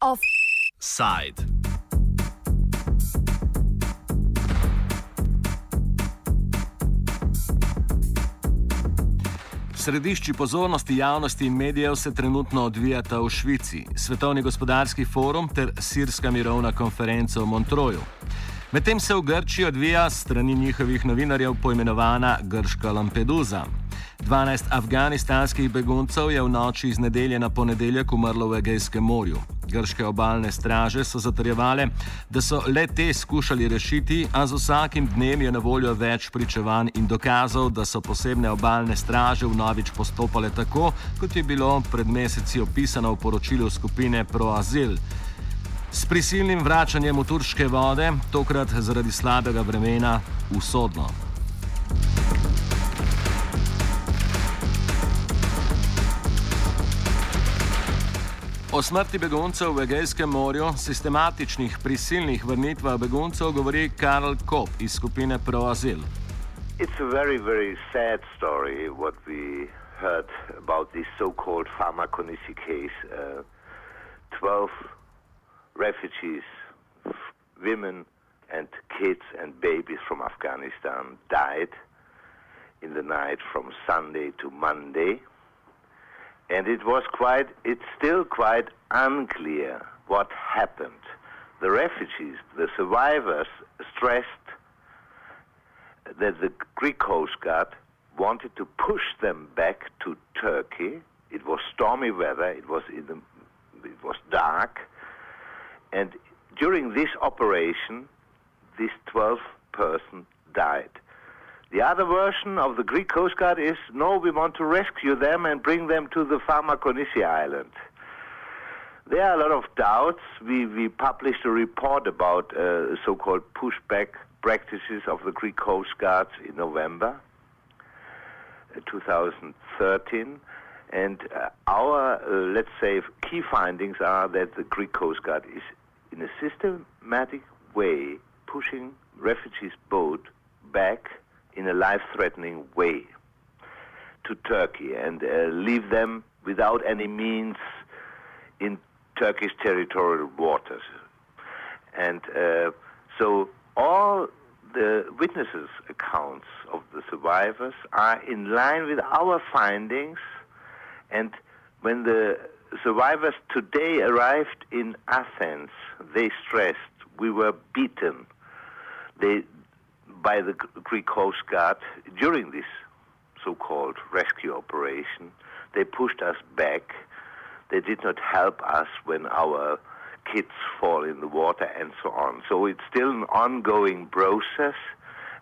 Offside. Središči pozornosti javnosti in medijev se trenutno odvijata v Švici, Svetovni gospodarski forum ter Sirska mirovna konferenca v Montroju. Medtem se v Grčiji odvija strani njihovih novinarjev poimenovana Grška Lampedusa. 12 afganistanskih beguncev je v noči iz nedelje na ponedeljek umrlo v Egejskem morju. Grške obalne straže so zatrjevale, da so le te skušali rešiti, a z vsakim dnem je na voljo več pričevanj in dokazov, da so posebne obalne straže v novič postopale tako, kot je bilo pred meseci opisano v poročilu skupine ProAzil. S prisilnim vračanjem v turške vode, tokrat zaradi slabega vremena, usodno. O smrti beguncev v Egejskem morju, sistematičnih prisilnih vrnitvah beguncev, govori Karl Kopp iz skupine ProAzil. It's a very, very sad story what we heard about this so called Pharmaconissi case. Uh, 12 refugees, women and kids and babies from Afghanistan died in the night from Sunday to Monday. And it was quite, it's still quite unclear what happened. The refugees, the survivors, stressed that the Greek Coast Guard wanted to push them back to Turkey. It was stormy weather. It was in the, it was dark, and during this operation, this 12 person died. The other version of the Greek Coast Guard is no, we want to rescue them and bring them to the Farmakonisi Island. There are a lot of doubts. We, we published a report about uh, so called pushback practices of the Greek Coast Guards in November uh, 2013. And uh, our, uh, let's say, key findings are that the Greek Coast Guard is in a systematic way pushing refugees' boat back in a life-threatening way to Turkey and uh, leave them without any means in Turkish territorial waters. And uh, so all the witnesses' accounts of the survivors are in line with our findings. And when the survivors today arrived in Athens, they stressed we were beaten they, by the Greek Coast Guard during this so-called rescue operation. They pushed us back. They did not help us when our kids fall in the water and so on. So it's still an ongoing process,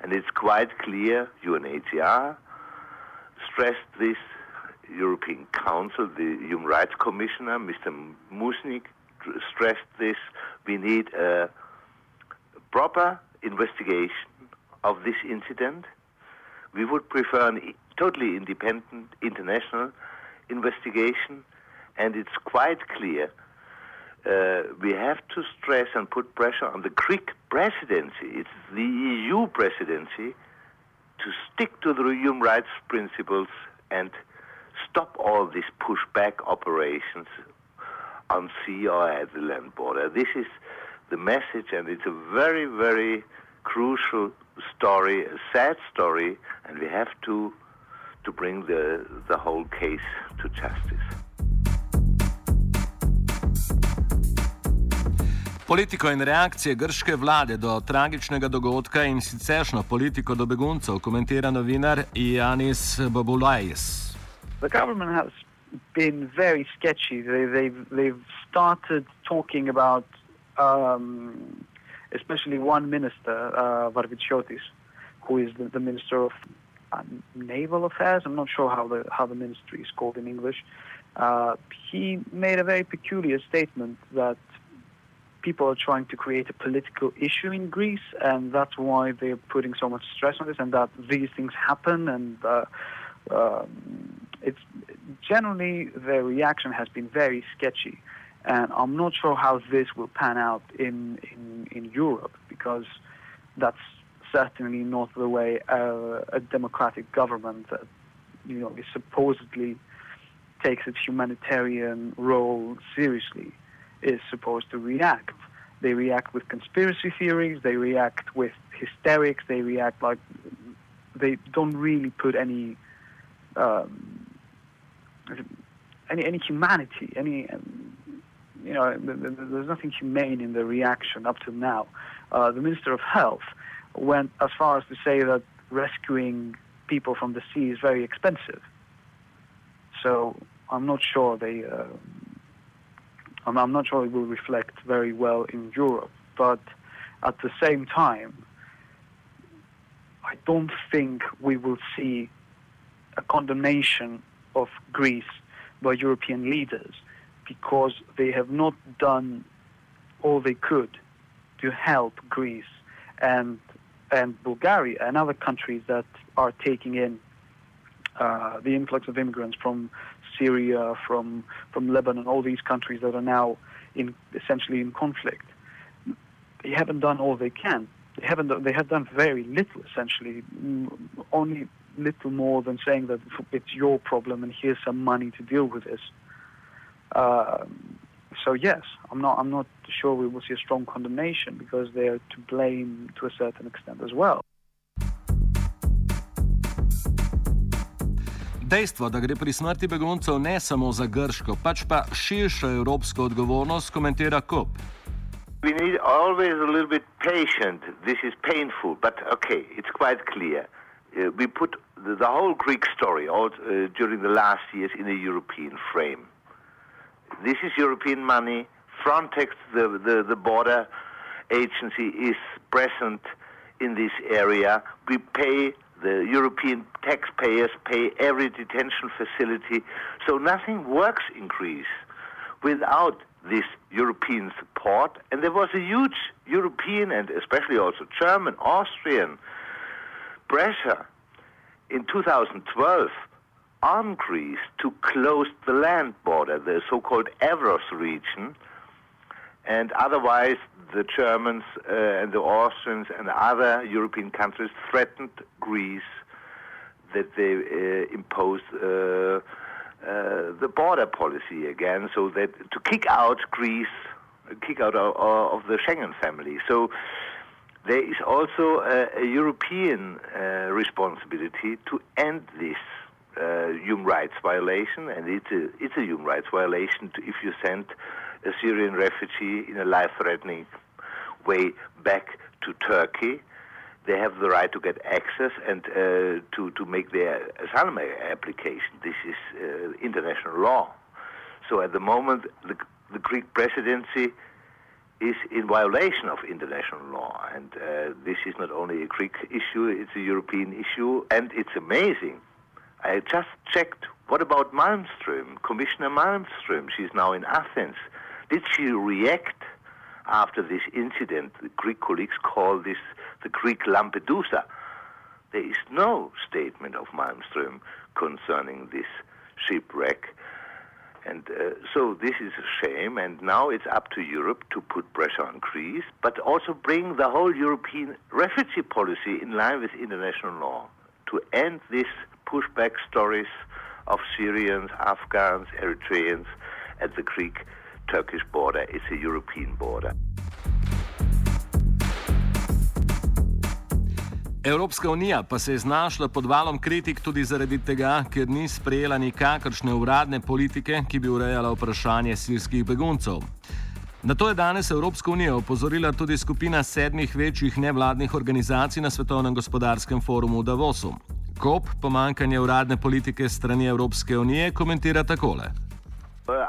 and it's quite clear UNHCR stressed this European Council, the Human Rights Commissioner, Mr. Muižnieks, stressed this. We need a proper investigation of this incident. We would prefer a totally independent international investigation, and it's quite clear uh, we have to stress and put pressure on the Greek presidency. It's the EU presidency to stick to the human rights principles and stop all these pushback operations on sea or at the land border. This is the message, and it's a very, very crucial story, a sad story, and we have to to bring the the whole case to justice. Politiko in reakcije grške vlade do tragičnega dogodka in siceršno politiko do beguncev komentira novinar Janis Babulajs. The government has been very sketchy. They, they've, they've started talking about, um, especially one minister, uh, Varvitsiotis, who is the, the minister of uh, naval affairs. I'm not sure how the how the ministry is called in English. Uh, he made a very peculiar statement that people are trying to create a political issue in Greece, and that's why they're putting so much stress on this, and that these things happen, and uh, um, it's generally the reaction has been very sketchy, and I'm not sure how this will pan out in in, in Europe because that's certainly not the way uh, a democratic government that you know is supposedly takes its humanitarian role seriously is supposed to react. They react with conspiracy theories. They react with hysterics. They react like they don't really put any um, any any humanity, any um, you know, there's nothing humane in the reaction up to now. Uh, the Minister of Health went as far as to say that rescuing people from the sea is very expensive. So I'm not sure they. Uh, I'm, I'm not sure it will reflect very well in Europe. But at the same time, I don't think we will see a condemnation of Greece by European leaders because they have not done all they could to help Greece and and Bulgaria and other countries that are taking in uh, the influx of immigrants from Syria, from from Lebanon, all these countries that are now in essentially in conflict. They haven't done all they can. They haven't. They have done very little, essentially, only little more than saying that it's your problem and here's some money to deal with this. Uh, so yes, I'm not. I'm not sure we will see a strong condemnation because they are to blame to a certain extent as well. Dejstvo, da gre pri smrti beguncev ne samo za grško, pač pa širšo evropsko odgovornost, komentira Kop. We need always a little bit patient. This is painful, but okay, it's quite clear. Uh, we put the, the whole Greek story all, uh, during the last years in a European frame. This is European money. Frontex, the, the, the border agency, is present in this area. We pay the European taxpayers pay every detention facility. So nothing works in Greece without this European support. And there was a huge European and especially also German, Austrian pressure in 2012 on Greece to close the land border, the so-called Evros region, and otherwise the Germans uh, and the Austrians and other European countries threatened Greece that they uh, impose uh, uh, the border policy again, so that to kick out Greece, kick out of, of the Schengen family. So there is also a, a European uh, responsibility to end this uh, human rights violation, and it's a, it's a human rights violation to, if you send a Syrian refugee in a life-threatening way back to Turkey. They have the right to get access and uh, to, to make their asylum application. This is uh, international law. So at the moment, the, the Greek presidency is in violation of international law. And uh, this is not only a Greek issue, it's a European issue. And it's amazing. I just checked what about Malmström, Commissioner Malmström? She's now in Athens. Did she react after this incident? The Greek colleagues call this the Greek Lampedusa. There is no statement of Malmström concerning this shipwreck. And uh, so this is a shame, and now it's up to Europe to put pressure on Greece, but also bring the whole European refugee policy in line with international law to end these pushback stories of Syrians, Afghans, Eritreans at the Greek Turkish border. It's a European border. Evropska unija pa se je znašla pod valom kritik tudi zaradi tega, ker ni sprejela nikakršne uradne politike, ki bi urejala vprašanje sirskih beguncev. Na to je danes Evropska unija opozorila tudi skupina sedmih večjih nevladnih organizacij na Svetovnem gospodarskem forumu v Davosu. Kop pomankanje uradne politike strani Evropske unije komentira takole.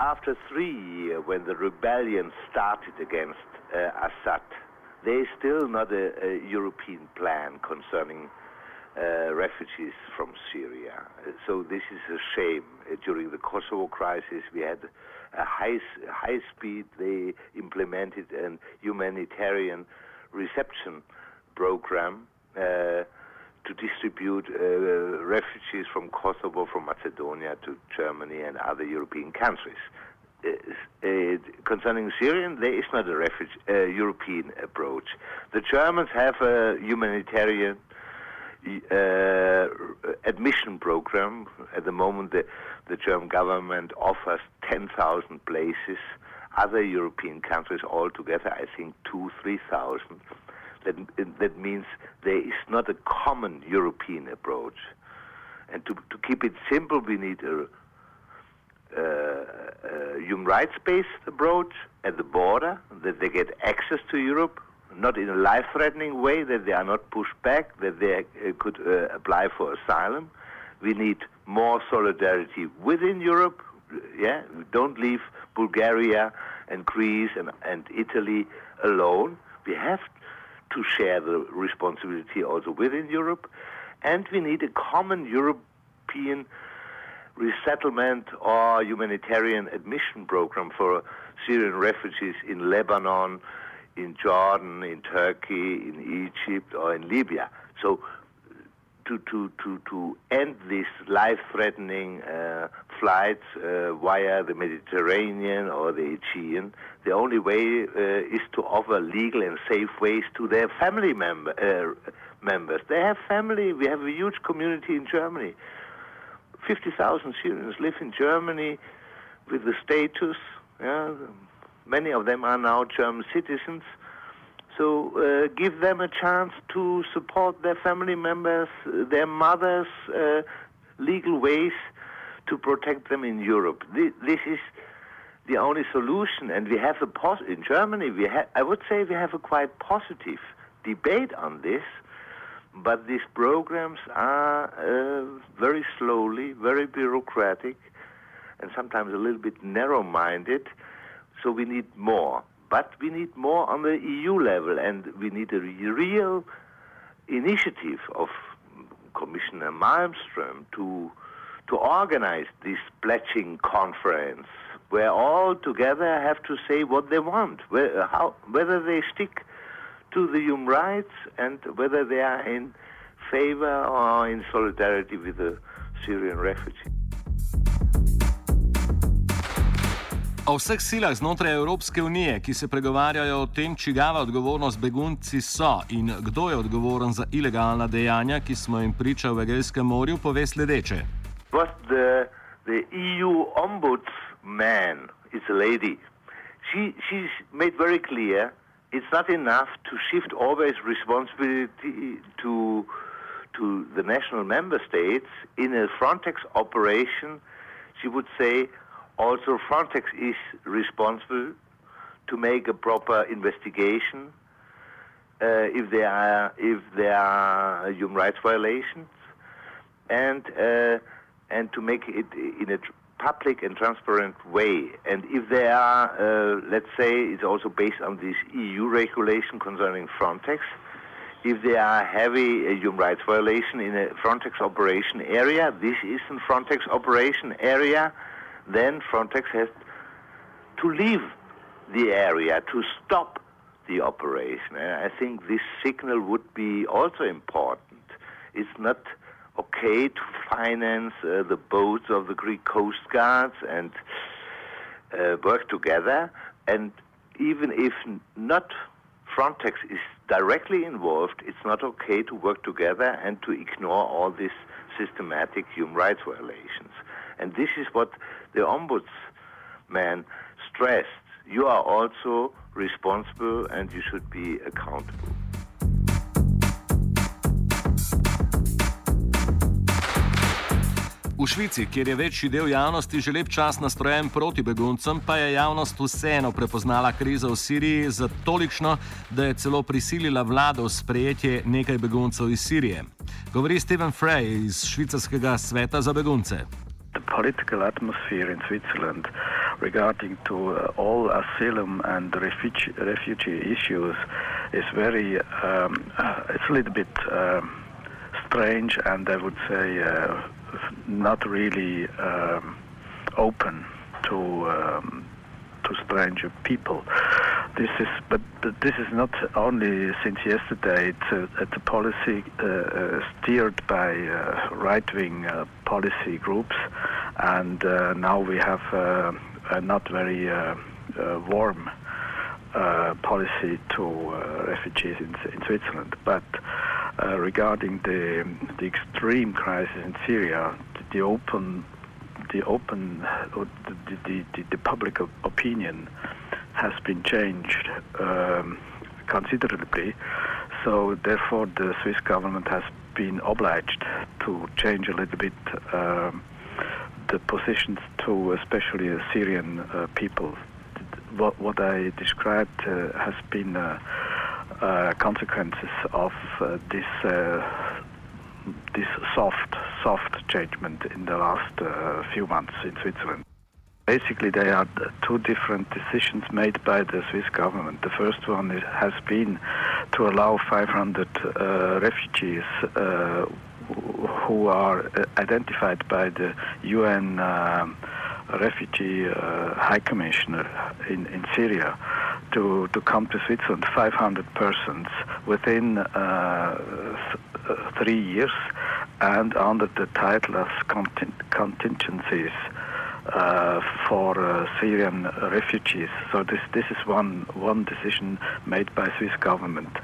After three when the rebellion started against uh, Assad, there is still not a, a European plan concerning uh, refugees from Syria. So this is a shame. Uh, during the Kosovo crisis, we had a high, high speed. They implemented a humanitarian reception program. Uh, to distribute uh, refugees from Kosovo, from Macedonia to Germany and other European countries. Uh, concerning Syrian, there is not a refugee, uh, European approach. The Germans have a humanitarian uh, admission program. At the moment, the, the German government offers 10,000 places. Other European countries altogether, I think, two, 3,000. That, that means there is not a common European approach. And to, to keep it simple, we need a human rights-based approach at the border, that they get access to Europe, not in a life-threatening way, that they are not pushed back, that they uh, could uh, apply for asylum. We need more solidarity within Europe. Yeah, don't leave Bulgaria and Greece and, and Italy alone. We have to share the responsibility also within Europe, and we need a common European resettlement or humanitarian admission program for Syrian refugees in Lebanon, in Jordan, in Turkey, in Egypt, or in Libya. So, to, to, to, to end these life threatening uh, flights uh, via the Mediterranean or the Aegean, the only way uh, is to offer legal and safe ways to their family member, uh, members. They have family, we have a huge community in Germany. 50,000 Syrians live in Germany with the status. Yeah, many of them are now German citizens. So uh, give them a chance to support their family members, their mothers, uh, legal ways to protect them in Europe. This, is the only solution, and we have a pos- in Germany. We ha- I would say we have a quite positive debate on this but these programs are uh, very slowly, very bureaucratic, and sometimes a little bit narrow minded. So we need more. But we need more on the EU level, and we need a real initiative of Commissioner Malmström to, to organize this pledging conference where all together have to say what they want, where, how, whether they stick to the human rights and whether they are in favor or in solidarity with the Syrian refugees. O vseh silah znotraj Evropske unije, ki se pregovarjajo o tem, čigava odgovornost begunci so in kdo je odgovoren za ilegalna dejanja, ki smo jim priča v Egejskem morju, pove sledeče. The, the EU ombudsman is a lady. She, she's made very clear it's not enough to shift always responsibility to to the national member states in a Frontex operation. She would say also Frontex is responsible to make a proper investigation uh, if there are if there are human rights violations and uh, and to make it in a public and transparent way. And if there are, uh, let's say, it's also based on this EU regulation concerning Frontex, if there are heavy uh, human rights violation in a Frontex operation area, this is a Frontex operation area, then Frontex has to leave the area to stop the operation. And I think this signal would be also important. It's not okay to finance uh, the boats of the Greek Coast Guards and uh, work together. And even if not Frontex is directly involved, it's not okay to work together and to ignore all these systematic human rights violations. And this is what the ombudsman stressed. You are also responsible and you should be accountable. V Švici, kjer je večji del javnosti že lep čas nastrojen proti beguncem, pa je javnost vseeno prepoznala krizo v Siriji za tolikšno, da je celo prisilila vlado v sprejetje nekaj beguncev iz Sirije. Govori Steven Frey iz Švicarskega sveta za begunce. The political atmosphere in Switzerland regarding to uh, all asylum and refugee, refugee issues is very, um, uh, it's a little bit um, strange and I would say uh, not really um, open to um, to stranger people. This is, but, but, this is not only since yesterday. It's a, it's a policy uh, uh steered by uh, right-wing uh, policy groups, and uh, now we have a not very uh, uh, warm uh, policy to refugees in, in, Switzerland. But regarding the the extreme crisis in Syria, the open the open the, the, the, the public opinion has been changed um, considerably. So therefore, the Swiss government has been obliged to change a little bit um, the positions to especially the Syrian uh, people. What, what I described uh, has been uh, uh consequences of uh, this uh, this soft soft judgment in the last few months in Switzerland. Basically, there are two different decisions made by the Swiss government. The first one is, has been to allow 500 uh, refugees uh, who are uh, identified by the UN um, Refugee uh, High Commissioner in, in Syria to, to come to Switzerland, 500 persons within uh, th- three years and under the title of contingencies uh, for uh, Syrian refugees. So this this is one one decision made by Swiss government.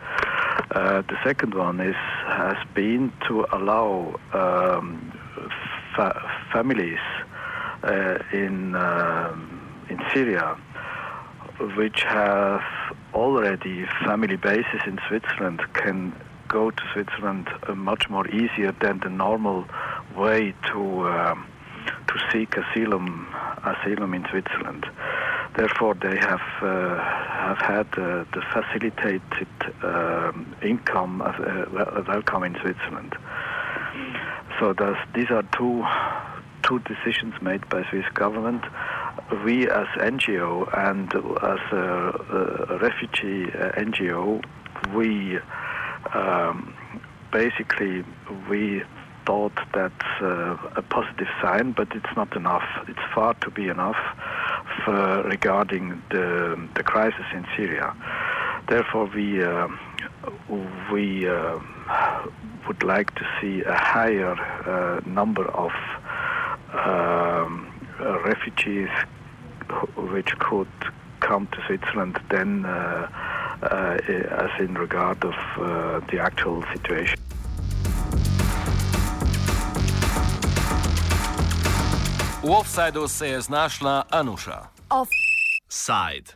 Uh, the second one is has been to allow um, fa- families uh, in um, in Syria which have already family bases in Switzerland can go to Switzerland uh, much more easier than the normal way to um, to seek asylum asylum in Switzerland. Therefore, they have uh, have had uh, the facilitated um, income of, uh, welcome in Switzerland. So these are two two decisions made by Swiss government. We as NGO and as a, a refugee uh, NGO, we um, basically we thought that's uh, a positive sign, but it's not enough. It's far to be enough for, regarding the, the crisis in Syria. Therefore, we uh, we uh, would like to see a higher uh, number of um, refugees which could come to Switzerland then uh, uh, Uh, eh, as in regard of uh, the actual situation. V offsajdu se je znašla Anuša. Offside.